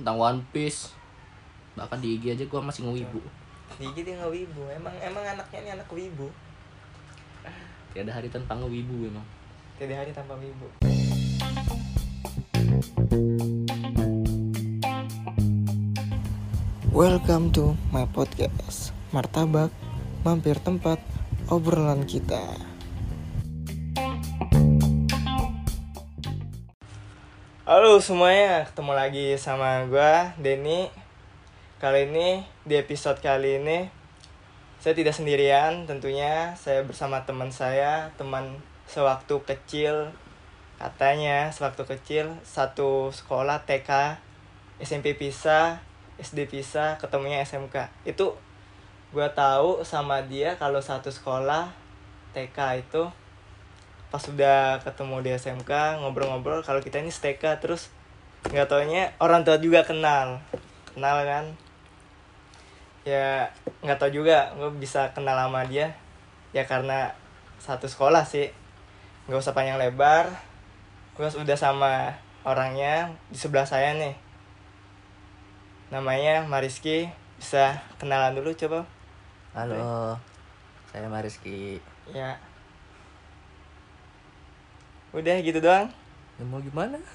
tentang One Piece. Bahkan di IG aja gue masih ngewibu. Dikit dia nggak wibu emang emang anaknya ini anak wibu. Tiada hari tanpa ngewibu emang. Tidak hari tanpa wibu. Welcome to my podcast Martabak Mampir tempat obrolan kita Halo semuanya, ketemu lagi sama gua Denny. Kali ini, di episode kali ini Saya tidak sendirian. Tentunya Saya bersama teman saya Teman sewaktu kecil. Katanya sewaktu kecil Satu sekolah TK SMP pisah SD pisah Ketemunya SMK Itu gua tahu sama dia Kalau satu sekolah TK itu pas sudah ketemu di SMK ngobrol-ngobrol kalau kita ini STK terus nggak taunya orang tua juga kenal. Kenal kan? Ya nggak tahu juga gue bisa kenal sama dia. Ya karena satu sekolah sih. Nggak usah panjang lebar. Gue sudah sama orangnya di sebelah saya nih. Namanya Mariski bisa kenalan dulu coba? Halo saya Mariski. Ya udah gitu doang ya mau gimana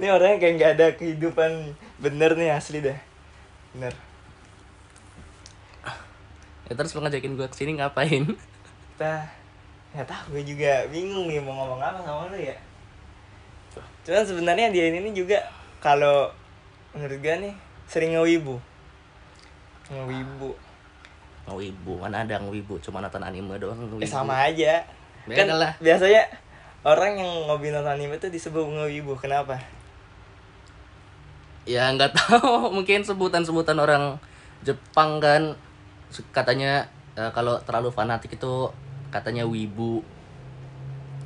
Ini orangnya kayak nggak ada kehidupan bener nih asli dah. Bener. ya terus lo ngajakin gue ke sini ngapain Kita nggak tahu gue juga bingung nih mau ngomong apa sama lu ya. Cuman sebenarnya dia ini juga kalau menurut gue nih sering ngewibu. Ngewibu. ngewibu mana ada ngewibu cuma nonton anime doang ngewibu Eh, sama aja. Beda Kan lah. biasanya orang yang ngobi nonton anime tuh disebut ngewibu. Kenapa? ya nggak tahu mungkin sebutan-sebutan orang Jepang kan katanya eh, kalau terlalu fanatik itu katanya wibu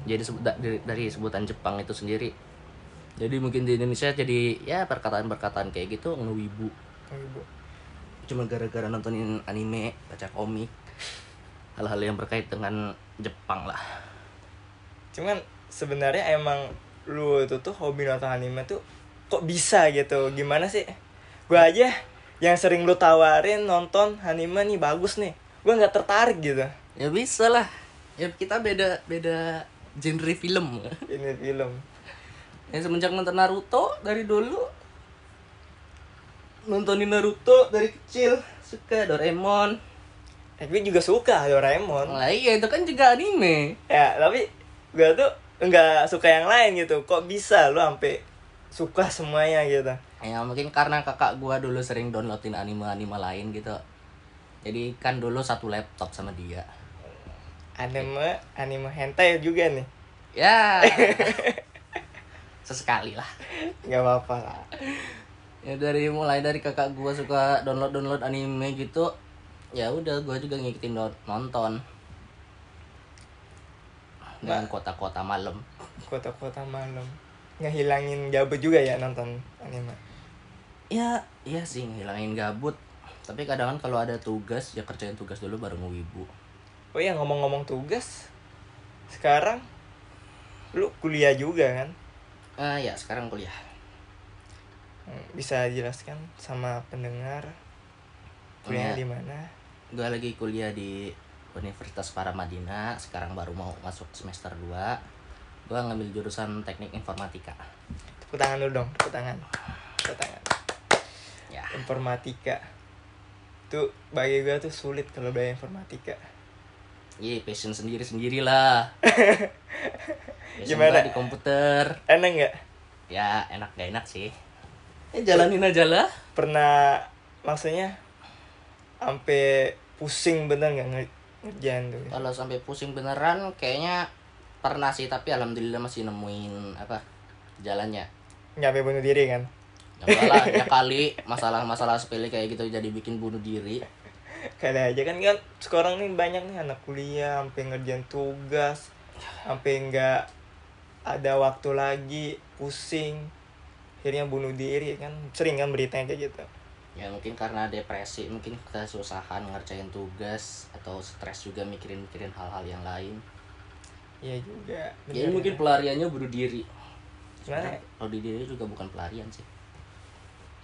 jadi sebut- da- dari, dari sebutan Jepang itu sendiri jadi mungkin di Indonesia jadi ya perkataan-perkataan kayak gitu ngewibu Ngewibu. cuma gara-gara nontonin anime baca komik hal-hal yang berkait dengan Jepang lah. Cuman sebenarnya emang lu itu tuh hobi nonton anime tuh kok bisa gitu? Gimana sih? Gua aja yang sering lu tawarin nonton anime nih bagus nih. Gua nggak tertarik gitu. Ya bisa lah. Ya kita beda beda genre film. Ini film. Ya semenjak nonton Naruto dari dulu nontonin Naruto dari kecil suka Doraemon. Gue juga suka Doraemon Lah iya itu kan juga anime. ya tapi gua tuh nggak suka yang lain gitu kok bisa lu sampai suka semuanya gitu Ya mungkin karena kakak gua dulu sering downloadin anime-anime lain gitu. Jadi kan dulu satu laptop sama dia. anime anime hentai juga nih Ya. Sesekali lah. nggak apa-apa lah Ya dari mulai dari kakak gua suka download-download anime gitu. Ya udah gua juga ngikutin nonton. Dengan kota-kota malam. kota-kota malam. Ngehilangin gabut juga ya nonton anime? Ya iya sih ngilangin gabut. Tapi kadang kan kalau ada tugas ya kerjain tugas dulu baru ngewibu. Oh iya ngomong-ngomong tugas Sekarang Lu kuliah juga kan? Ah ya sekarang kuliah. Hmm, Bisa jelaskan sama pendengar? Kuliahnya Iya. di mana gue lagi kuliah di Universitas Paramadina sekarang baru mau masuk semester 2 gue ngambil jurusan teknik informatika. Tepuk tangan dulu dong Tepuk tangan. Tepuk tangan. Ya. Informatika. Tuh bagi gue tuh sulit kalau belajar informatika. Iya passion sendiri sendirilah Gimana? di komputer. Enak nggak? ya enak gak enak sih. Ya jalanin aja lah. Pernah Maksudnya Sampai pusing bener nggak nge- ngerjain tuh kalau sampai pusing beneran kayaknya pernah sih tapi alhamdulillah masih nemuin apa jalannya. Nyampe bunuh diri kan? Ya enggak lah ya kali masalah-masalah sepele kayak gitu jadi bikin bunuh diri. Kali aja kan kan sekarang nih banyak nih anak kuliah sampai ngerjain tugas sampai nggak ada waktu lagi pusing akhirnya bunuh diri kan. Sering kan beritanya kayak gitu ya mungkin karena depresi mungkin kesusahan ngerjain tugas atau stres juga mikirin-mikirin hal-hal yang lain. Iya juga ya mungkin pelariannya bunuh diri? Sebenarnya kalau di diri juga bukan pelarian sih.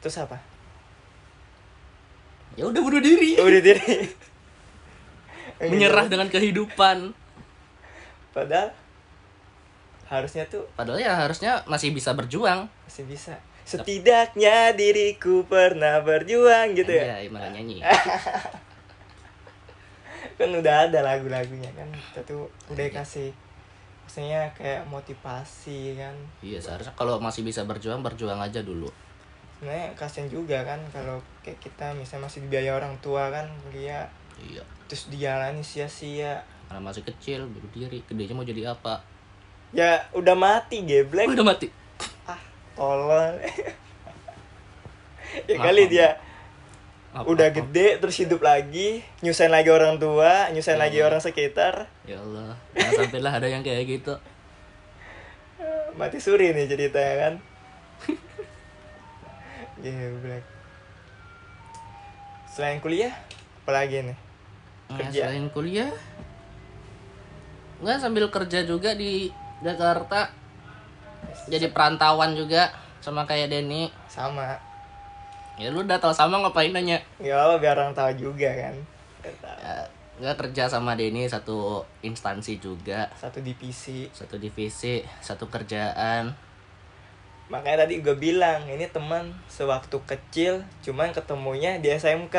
Terus apa? Ya udah bunuh diri. Oh, udah diri. Menyerah dengan kehidupan. Padahal harusnya tuh padahal ya harusnya masih bisa berjuang. masih bisa setidaknya diriku pernah berjuang gitu ya? Ya malah nyanyi. Kan udah ada lagu-lagunya kan? Kita tuh udah kasih maksudnya kayak motivasi kan? Iya seharusnya kalau masih bisa berjuang berjuang aja dulu. Sebenarnya kasian juga kan? Kalau kayak kita misalnya masih dibiayai orang tua kan? Kuliah iya. terus dijalani sia-sia. Karena masih kecil bunuh diri gedenya mau jadi apa? Ya udah mati geblek. Udah mati tolong ya Maaf, kali dia. Apa- udah apa? gede terus hidup lagi nyusahin lagi orang tua nyusahin Ya lagi Allah. orang sekitar. Ya Allah. Jangan sampailah ada yang kayak gitu. Mati suri nih ceritanya kan? Geblek. Selain kuliah apalagi nih? Nah, Kerja. selain kuliah nggak sambil kerja juga di Jakarta jadi perantauan juga sama kayak Denny. Sama. Ya lu udah tau sama ngapain nanya? Ya apa biar orang tahu juga kan. Ya, nggak kerja sama Denny satu instansi juga. Satu divisi. Satu divisi satu kerjaan. Makanya tadi gue bilang ini teman sewaktu kecil cuman ketemunya di SMK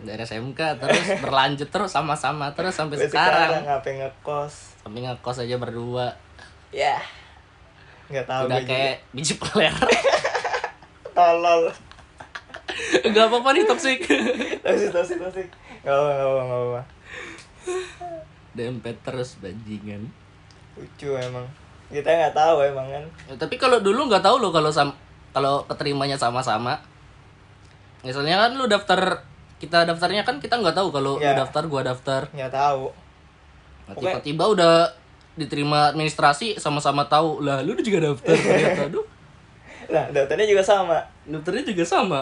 dari SMK terus berlanjut terus sama-sama terus sampai Sampai sekarang. ngapain ngekos. Sampai ngekos aja berdua. Ya nggak tahu udah gue juga. kayak biji peler. Tolol. Nggak apa-apa nih toxic. Toksik toksik toksik nggak apa nggak apa nggak apa dempet terus bajingan. Lucu emang. Kita nggak tahu emang kan? Ya, tapi kalau dulu nggak tahu lo kalau sam kalau keterimanya sama-sama. Misalnya kan lu daftar kita daftarnya kan kita nggak tahu kalau Ya. lu daftar gua daftar. Nggak tahu. Nah, tiba-tiba udah diterima administrasi sama-sama tahu lah lu juga daftar. Ternyata aduh nah daftarnya juga sama. Daftarnya juga sama.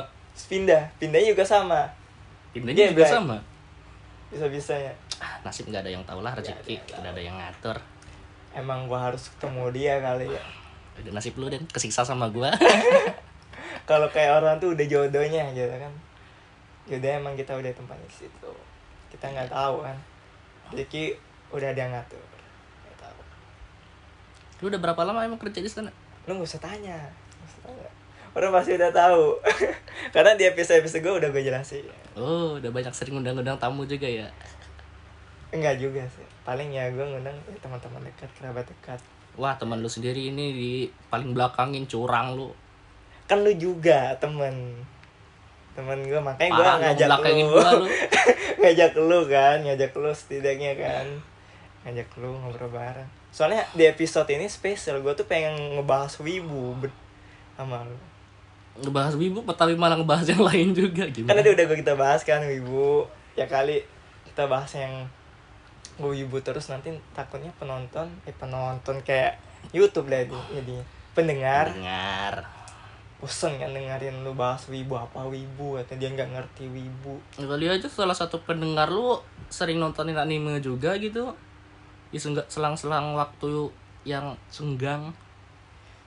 Pindah. Pindahnya juga sama. Pindahnya Iya, juga baik. sama. Bisa bisanya ah, nasib nggak ada yang tahu lah rezeki. Nggak ada. Yang nggak ada yang ngatur. Emang gua harus ketemu dia kali ya. Udah nasib lu dan kesiksa sama gua. Kalau kayak orang tuh udah jodohnya gitu kan. Jodohnya emang kita udah tempatnya di situ. Kita nggak tahu kan. Jadi udah ada yang ngatur lu udah berapa lama emang kerja di sana? Lu nggak usah tanya. Nggak usah tanya. Orang pasti udah tahu. Karena di episode episode gue udah gue jelasin. Oh udah banyak sering undang-undang tamu juga ya? Enggak juga sih. Paling ya gue ngundang eh, teman-teman dekat kerabat dekat. Wah teman lu sendiri ini di paling belakangin curang lu. Kan lu juga temen. Temen gue makanya gue ngajak lu. gua lu. ngajak lu kan ngajak lu setidaknya kan. Ngajak lu ngobrol bareng soalnya di episode ini spesial gue tuh pengen ngebahas wibu sama lu. Ngebahas wibu tapi malah ngebahas yang lain juga kan gimana tadi udah gue kita bahas kan wibu. Ya kali kita bahas yang wibu terus nanti takutnya penonton eh penonton kayak YouTube lah jadi pendengar. Dengar bosen kan dengerin lu bahas wibu apa wibu atau dia nggak ngerti wibu. Kali aja salah satu pendengar lu sering nontonin anime juga gitu di sengga- selang-selang waktu yang senggang.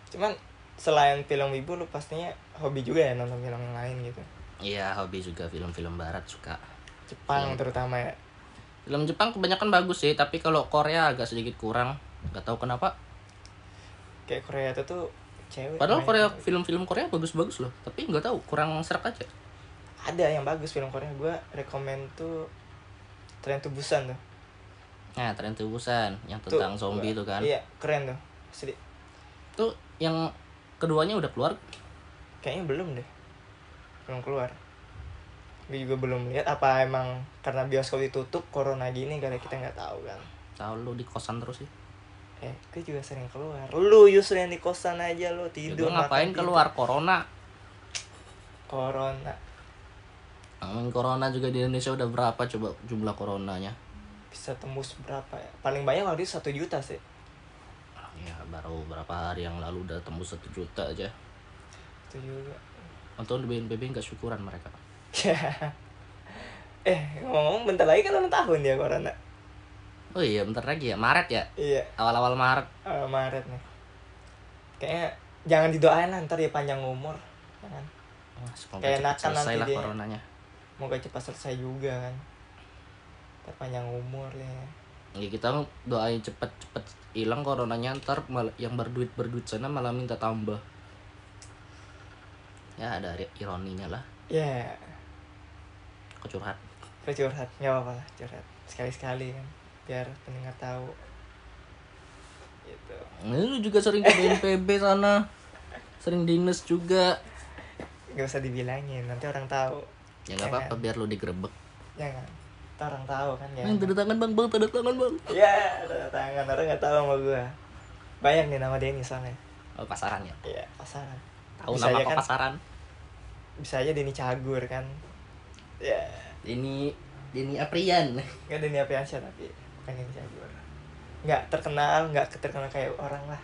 Cuman selain film wibu lu pastinya hobi juga ya nonton film yang lain gitu. Iya hobi juga film-film barat suka. Jepang Iya. terutama ya? Film Jepang kebanyakan bagus sih tapi kalau Korea agak sedikit kurang. Nggak tahu kenapa. Kayak Korea itu tuh cewek padahal Korea film-film Korea bagus-bagus loh tapi nggak tahu kurang serak aja. Ada yang bagus film Korea. Gue rekomend tuh Train to Busan tuh nah Tren to Busan yang Tuh, tentang zombie gua- itu kan. iya keren tuh Asli. tuh yang keduanya udah keluar? Kayaknya belum deh belum keluar. Gue juga belum lihat apa emang karena bioskop ditutup corona gini karena kita nggak tahu kan. Tahu lu di kosan terus sih. Eh gue juga sering keluar. Lu justru yang di kosan aja lu Ya, tidur gua ngapain makan, keluar? Corona. Tidur. corona. Ngomongin corona juga di Indonesia udah berapa coba jumlah coronanya bisa tembus berapa ya? Paling banyak waktu itu satu juta sih. Ya baru berapa hari yang lalu udah tembus satu juta aja. Itu juga. Untung di BNPB nggak syukuran mereka. Eh ngomong-ngomong bentar lagi kan ulang tahun dia corona? Oh iya bentar lagi ya. Maret ya? Iya. Awal-awal Maret. Awal Maret nih. Kayaknya jangan didoain lah ntar dia panjang umur jangan Wah, semoga Kayak cepat selesai nanti lah dia. coronanya. Moga cepat selesai juga kan. Terpanjang umur ya. ya kita doain cepet-cepet hilang coronanya ntar mal- yang berduit berduit sana malah minta tambah. Ya ada ironinya lah. Ya, kok curhat. Gue curhat, nggak apa-apa lah curhat. Sekali-sekali kan, biar pendengar tahu. Gitu. Nah, lu juga sering ke BNPB sana. Sering dinas juga. Gak usah dibilangin, nanti orang tahu. ya nggak apa-apa biar lu digerebek Jangan, ntar orang tahu kan ya. Tanda tangan bang, bang, tanda tangan bang. Ya, tanda tangan orang nggak tahu sama gua. Banyak nih nama Denny soalnya. Oh, pasaran ya? Iya, pasaran. Tahu Bisa nama aja apa kan? pasaran? Bisa aja Denny Cagur kan. Ya, Ini ini Aprian. nggak Denny Apiansyah tapi bukan Denny Cagur. Nggak terkenal, nggak terkenal kayak orang lah.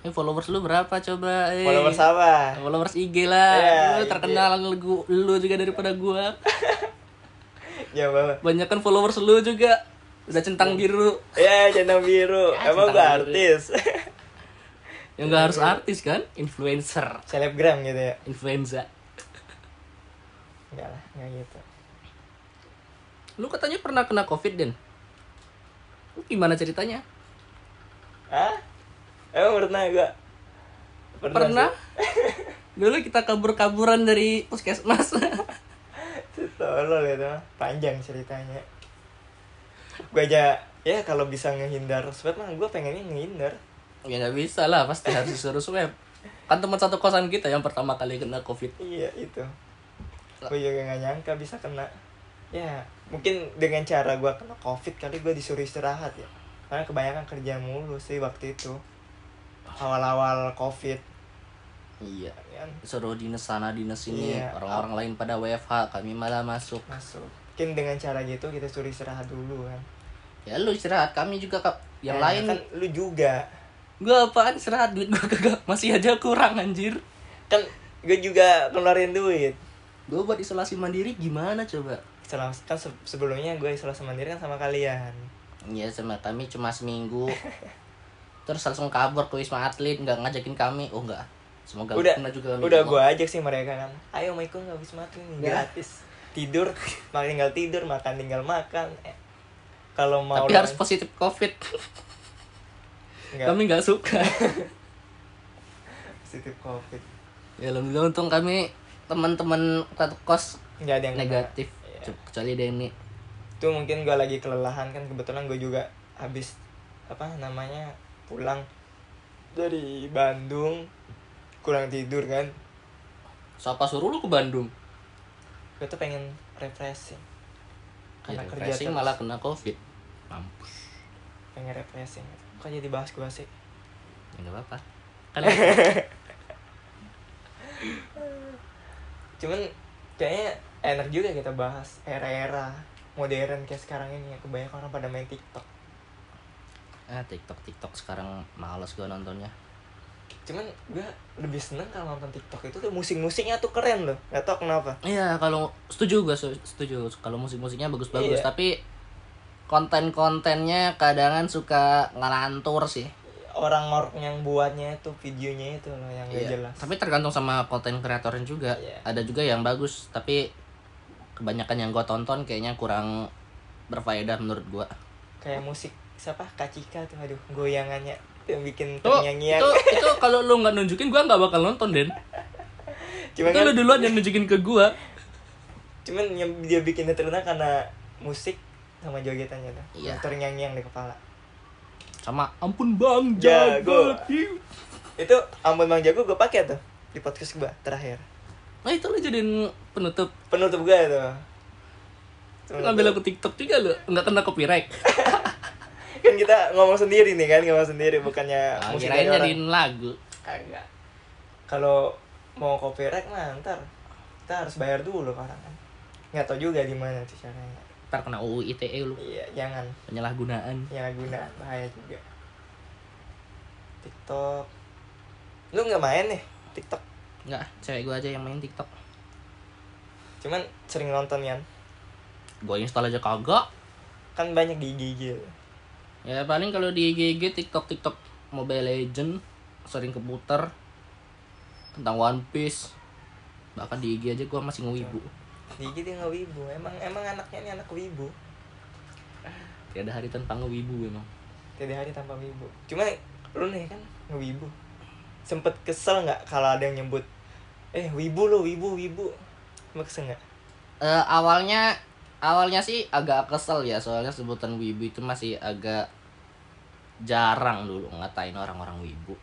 Eh, followers lu berapa coba? Eh. Followers apa? Followers IG lah. Iya, lu IG. terkenal lu, lu juga daripada gua. Ya bawa. Banyak kan followers lu juga. Udah centang biru. Ya, jenang biru. Ya, Emang centang gua biru. artis. Yang gak harus artis kan? Influencer. Selebgram gitu ya. Influenza. Enggak lah, enggak gitu. Lu katanya pernah kena covid, Den? Lu gimana ceritanya? Hah? Emang pernah gua? Pernah? sih. Dulu kita kabur-kaburan dari puskesmas. Tolol itu mah. panjang ceritanya. Gue aja ya kalau bisa ngehindar swab mah gue pengennya ngehindar. Ya nggak bisa lah, pasti harus disuruh swab. Kan teman satu kosan kita yang pertama kali kena covid. iya itu. Gue juga gak nyangka bisa kena. Ya mungkin dengan cara gue kena covid kali gue disuruh istirahat ya. Karena kebanyakan kerja mulu sih waktu itu. Awal-awal covid Iya. kan Suruh dinas sana dinas sini, Iya. orang-orang lain pada WFH, kami malah masuk. masuk mungkin dengan cara gitu kita suruh istirahat dulu kan Ya lu istirahat, kami juga kap. Yang Nah, lain kan lu juga gua apaan istirahat duit gua kagak masih aja kurang anjir. kan gue juga keluarin duit Gua buat isolasi mandiri gimana coba? Selama, kan se- sebelumnya gue isolasi mandiri kan sama kalian Iya sama kami cuma seminggu. Terus langsung kabur ke Wisma Atlet, nggak ngajakin kami. Oh enggak. Semoga udah kena juga kami. udah gue ajak sih mereka kan ayo ikut nggak wisma atlet nih Ya. gratis tidur makan tinggal tidur makan tinggal makan eh, kalau mau Tapi harus positif covid. nggak Kami nggak suka. positif covid ya alhamdulillah untung kami teman-teman satu kos nggak ada yang negatif. Iya. Kecuali Denny. itu mungkin gue lagi kelelahan kan kebetulan gue juga habis apa namanya pulang dari Bandung kurang tidur kan Siapa suruh lu ke Bandung? gue tuh pengen refreshing Ya, karena kerja refreshing terus. malah kena covid. Mampus. pengen refreshing kok jadi bahas gue sih Ya apa-apa. Kan cuman kayaknya enak juga kita bahas era-era modern kayak sekarang ini ya kebanyakan orang pada main TikTok ah TikTok TikTok sekarang males gua nontonnya. Cuman gue lebih seneng kalau nonton TikTok itu tuh musik-musiknya tuh keren loh gak tau kenapa Iya kalau setuju su- setuju kalau musik-musiknya bagus-bagus Iya. tapi konten-kontennya kadangan suka ngelantur sih. orang-orang yang buatnya itu videonya itu loh yang gak Iya. jelas Tapi tergantung sama konten kreatornya juga. Iya. Ada juga yang bagus tapi kebanyakan yang gua tonton kayaknya kurang berfaedah menurut gua. kayak musik siapa Kacika tuh aduh goyangannya yang bikin Tuh, ternyanyian itu itu kalau lu nggak nunjukin gua nggak bakal nonton Den. cuman itu kan, lu duluan yang nunjukin ke gua. cuman yang dia bikinnya terkenal karena musik sama jogetannya tuh Iya. yang ternyanyi yang di kepala Sama ampun Bang Jago. Jago. itu ampun bang jago gue pakai tuh di podcast gue terakhir Nah itu lu jadiin penutup. penutup gue itu Ngambil aku TikTok juga lu, nggak kena copyright. kan kita ngomong sendiri nih kan ngomong sendiri bukannya Ah, musik kirain jadiin lagu. kagak. Kalau mau copyright mah ntar kita harus bayar dulu orang kan. Nggak tahu juga di mana tuh caranya. Ntar kena UU ITE lu, iya jangan. Penyalahgunaan. guna bahaya juga. TikTok. Lu nggak main nih TikTok? Nggak, cewek gua aja yang main TikTok. cuman sering nonton kan? Gua install aja kagak. kan banyak di IG Ya paling kalau di GG TikTok TikTok Mobile Legend sering keputer tentang One Piece. bahkan di IG aja gue masih ngewibu. Dikit dia nggak wibu emang emang anaknya ini anak wibu. Tiada hari tanpa ngewibu emang. Tiada hari tanpa wibu cuma lu nih kan ngewibu. Sempet kesel nggak kalau ada yang nyebut eh wibu lo wibu wibu. Emang kesel nggak? Eh, awalnya awalnya sih agak kesel ya soalnya sebutan wibu itu masih agak jarang dulu ngatain orang-orang wibu.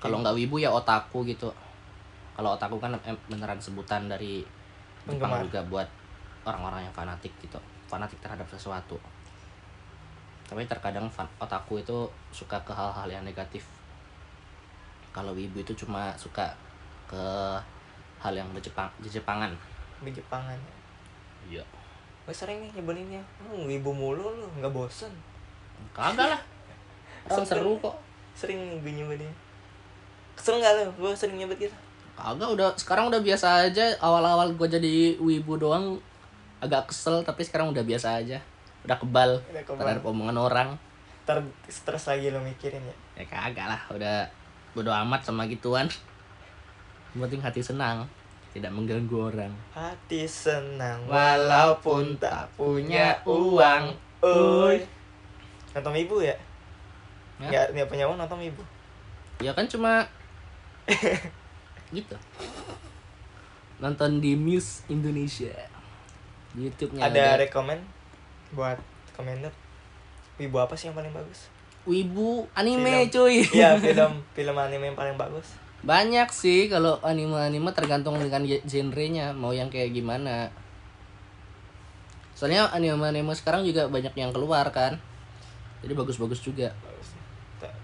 Kalau nggak wibu ya otaku gitu. Kalau otaku kan beneran sebutan dari Jepang Penggemar. juga buat orang-orang yang fanatik gitu. Fanatik terhadap sesuatu. Tapi terkadang fan- otaku itu suka ke hal-hal yang negatif. Kalau wibu itu cuma suka ke hal yang berjepang jepangan di Jepangan ya iya. Gue sering nih nyebutinnya lu wibu mulu lu nggak bosen. Kagak lah. Orang seru kok. Sering gue nyebutin kesel nggak lu? Gue sering nyebut gitu. Kagak udah sekarang udah biasa aja. Awal-awal gue jadi wibu doang agak kesel tapi sekarang udah biasa aja. Udah kebal. Udah kebal. terhadap omongan orang. Ntar stres lagi lo mikirin ya. Ya kagak lah. Udah bodo amat sama gituan. Yang penting hati senang tidak mengganggu orang. Hati senang Walaupun tak punya uang. Uy. nonton ibu ya? Ya. nggak nggak punya uang nonton ibu ya kan cuma gitu. Nonton di Muse Indonesia. Di YouTube-nya ada rekomend buat komentar? Ibu apa sih yang paling bagus? Wibu anime Film. cuy. Iya film film anime yang paling bagus banyak sih kalau anime-anime tergantung dengan ge- genrenya mau yang kayak gimana. Soalnya anime-anime sekarang juga banyak yang keluar kan. Jadi bagus-bagus juga.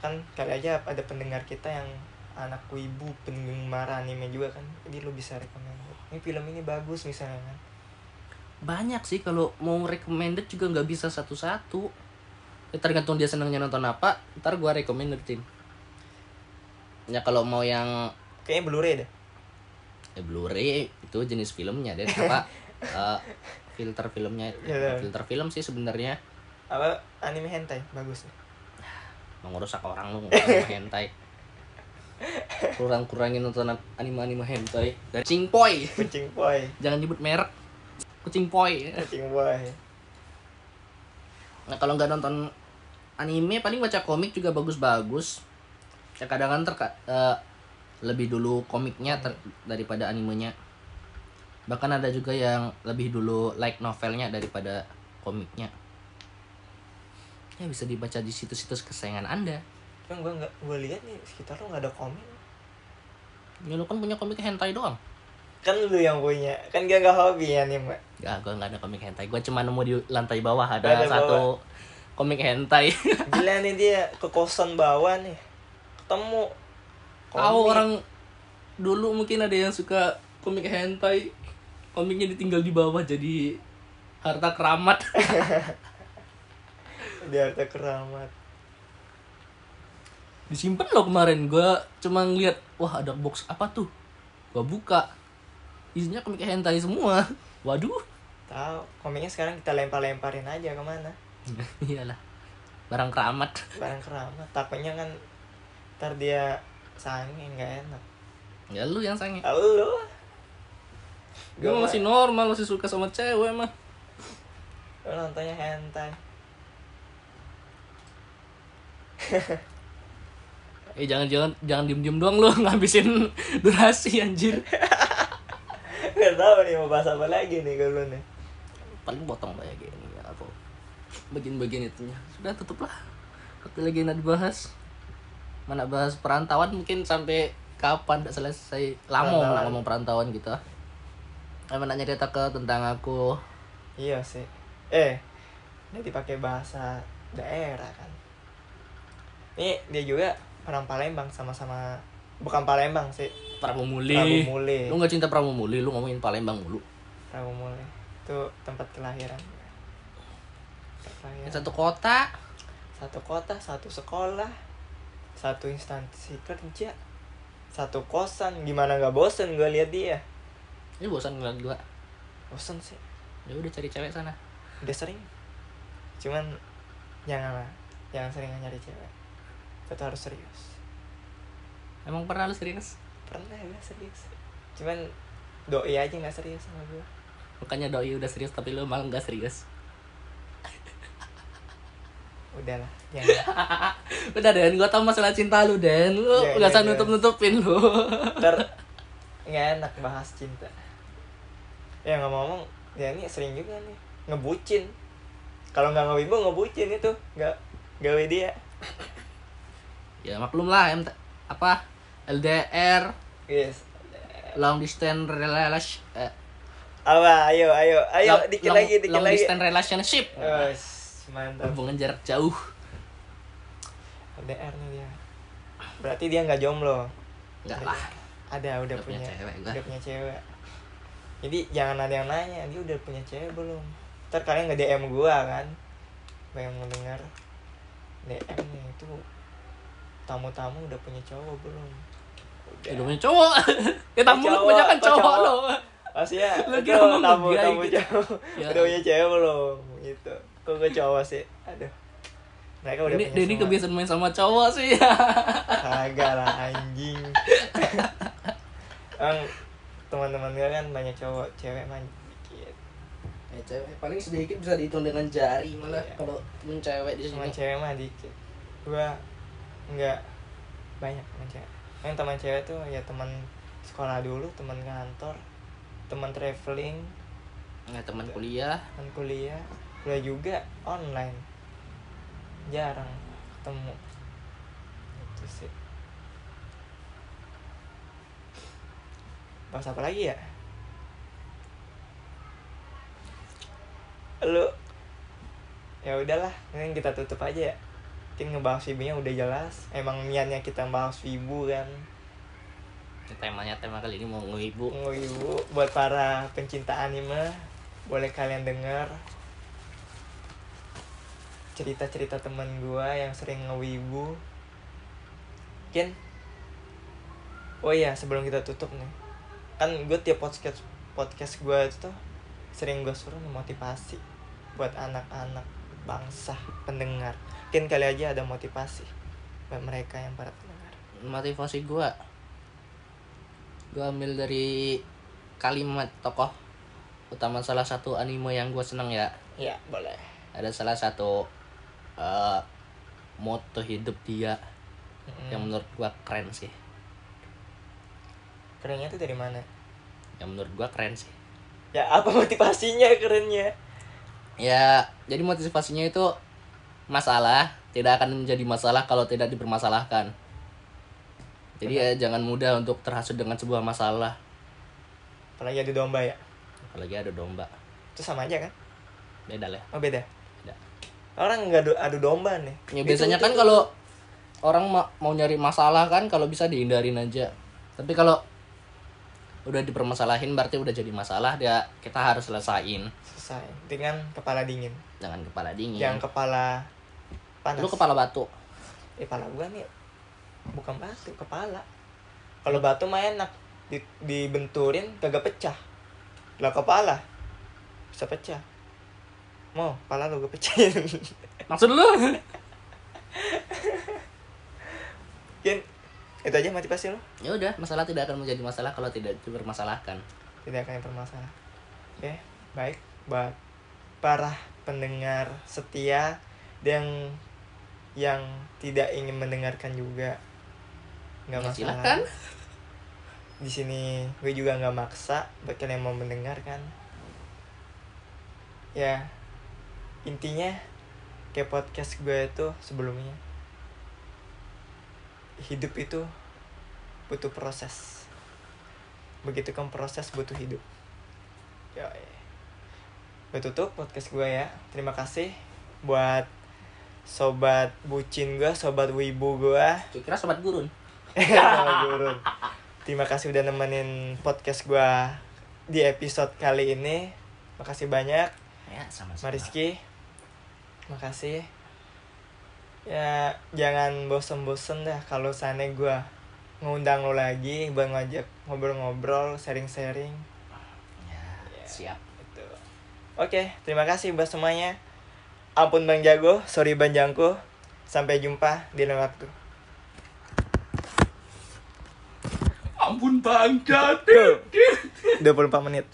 Kan kali aja ada pendengar kita yang anak wibu penggemar anime juga kan. Jadi lu bisa rekomend ini film ini bagus misalnya kan. Banyak sih kalau mau recommended juga nggak bisa satu-satu. Ya, tergantung dia senangnya nonton apa ntar gua recommendedin ya kalau mau yang kayaknya Blu-ray deh. Ya Blu-ray itu jenis filmnya deh. Apa eh, filter filmnya. Iya. filter film sih sebenarnya. Apa anime hentai? Bagus nih. Mau ngerusak orang lu nonton hentai. Kurang kurangin nonton anime anime hentai. Dari kucing poi. Kucing boy jangan nyebut merek. Kucing poi. Kucing boy nah kalau nggak nonton anime paling baca komik juga bagus-bagus ya kadang kan terka- eh, lebih dulu komiknya ter- daripada animenya. Bahkan ada juga yang lebih dulu like novelnya daripada komiknya. Ya bisa dibaca di situs-situs kesayangan anda. Kan gua nggak gua lihat nih sekitar lu nggak ada komik. Ya lu kan punya komik hentai doang. Kan lu yang punya. Kan gak nggak hobi Ya, gue nggak ada komik hentai. Gue cuma nemu di lantai bawah. Ada Lantai satu komik hentai. gila nih dia ke kosan bawah nih ketemu Tahu komik. orang dulu mungkin ada yang suka komik hentai. Komiknya ditinggal di bawah jadi harta keramat. di harta keramat Disimpan loh kemarin. Gue cuma ngeliat, wah ada box apa tuh? Gue buka. Isinya komik hentai semua. Waduh. tahu komiknya sekarang kita lempar-lemparin aja ke mana Iyalah. Barang keramat. barang keramat takutnya kan ntar dia sange nggak enak Ya lu yang sange. Halo Gue masih normal, masih suka sama cewek mah. Lu nontonnya hentai Eh jangan jangan jangan diem diem doang lu ngabisin durasi anjir. Gak tau nih mau bahas apa lagi nih kalau nih Paling potong kayak gini ya atau bagian-bagian itunya. Sudah tutup lah. Tapi lagi nak dibahas. Mana bahas perantauan mungkin sampai kapan tak selesai lama nak ngomong perantauan gitu. Emang nak cerita ke tentang aku. Iya sih Eh Jadi pakai bahasa daerah kan Nih dia juga orang Palembang sama-sama Bukan Palembang sih Prabu Muli. Prabu Muli Lu nggak cinta Prabu Muli, lu ngomongin Palembang mulu. Prabu Muli Itu tempat kelahiran Tempat kelahiran. Satu kota. Satu kota, satu sekolah Satu instansi. Kerja Satu kosan. Gimana gak bosen gue lihat dia? Ini bosan ngeliat gua. Bosen sih. Ya udah cari cewek sana. Udah sering. Cuman Jangan lah. Jangan sering nyari cewek. Kita harus serius. Emang pernah lu serius? pernah gue serius. Cuman doi aja nggak serius sama gue Makanya doi udah serius tapi lu malah nggak serius. Udahlah jangan Udah Den, gua tau masalah cinta lu Den. Lu Iya, nggak iya, usah iya. nutup-nutupin lu. ntar nggak enak bahas cinta. Ya ngomong-ngomong ya ini sering juga nih ngebucin. Kalau nggak ngewibu ngebucin itu. Nggak gawe dia ya maklum lah MT, apa LDR yes. Long distance relation eh, apa? Ayo ayo. Ayo long- dikit long- lagi dikit long lagi. distance relationship. Wes, mantap hubungan jarak jauh. LDR nih dia berarti dia nggak jomblo? Enggak lah. Ada udah Udah punya punya, cewek gua. udah punya cewek. Jadi jangan ada yang nanya dia udah punya cewek belum? Ntar kalian nge DM gua kan. Yang mendengar. DM nih itu tamu-tamu udah punya cowok belum? Udah udah punya cowok. Ya tamu lu kebanyakan kok cowok cowok? lo pasti ya Lu kira tamu tamu gitu. cowok. Ya. udah punya cewek belum? Gitu kok gue cowok sih aduh mereka udah ini punya Denny kebiasaan main sama cowok sih Kagak lah anjing. Ang teman-teman gue kan banyak cowok, cewek mah dikit. ya, cewek paling sedikit bisa dihitung dengan jari malah Iya. kalau temen cewek di Teman sini cewek mah dikit. Gua enggak banyak teman cewek. Yang teman cewek tuh ya teman sekolah dulu, teman kantor, teman traveling, nggak teman kuliah teman kuliah, kuliah juga online. Jarang ketemu. Itu sih. Bahas apa lagi ya? Lu ya udahlah, ini kita tutup aja ya. Mungkin ngebahas wibunya udah jelas. Emang niatnya kita bahas wibu kan. Ini temanya tema kali ini mau ngewibu Wibu buat para pencinta anime, boleh kalian dengar cerita-cerita teman gua yang sering ngewibu. Mungkin Oh iya, sebelum kita tutup nih. Kan gue tiap podcast podcast gue itu tuh sering gue suruh motivasi buat anak-anak bangsa pendengar. Mungkin kali aja ada motivasi buat mereka yang para pendengar. motivasi gua gua ambil dari kalimat tokoh utama salah satu anime yang gua seneng ya Ya, boleh. ada salah satu eh, moto hidup dia Mm-mm. yang menurut gua keren sih Kerennya tuh dari mana? yang menurut gua keren sih Ya apa motivasinya kerennya? ya jadi motivasinya itu masalah tidak akan menjadi masalah kalau tidak dipermasalahkan jadi ya jangan mudah untuk terhasut dengan sebuah masalah Apalagi adu domba ya. apalagi ada domba Itu sama aja kan? beda lah Oh beda. Orang nggak adu, adu domba nih. Ya Itu- biasanya itu- kan kalau orang ma- mau nyari masalah kan kalau bisa dihindarin aja. Tapi kalau udah dipermasalahin berarti udah jadi masalah dia kita harus selesain selesai dengan kepala dingin. jangan kepala dingin. Yang kepala panas. Lu kepala batu. Eh, kepala gua nih bukan batu, kepala. Kalau batu mah enak di, dibenturin kagak pecah. Lah kepala bisa pecah. Mau, kepala lu gue pecahin. Maksud lu? Mungkin itu aja motivasi lu. ya udah, masalah tidak akan menjadi masalah kalau tidak dipermasalahkan. tidak akan bermasalah. Oke, baik buat para pendengar setia yang yang tidak ingin mendengarkan juga nggak Ya, masalah. silakan. Di sini gue juga nggak maksa buat kalian yang mau mendengarkan. Ya intinya kayak podcast gue itu sebelumnya hidup itu butuh proses. Begitu kan proses butuh hidup. Ya gue tutup podcast gue ya. Terima kasih buat sobat bucin gue sobat wibu gue. Kira sobat gurun. Sobat gurun. terima kasih udah nemenin podcast gue di episode kali ini. Makasih banyak. Ya, sama-sama. Mariski makasih ya jangan bosen-bosen dah kalau sana gue ngundang lo lagi buat ngajak ngobrol-ngobrol sharing-sharing Ya, siap. Gitu. Oke, terima kasih buat semuanya. Ampun Bang Jago, sorry Bang Jangko. Sampai jumpa di lain waktu. Ampun Bangcat. Tuh. 24 menit.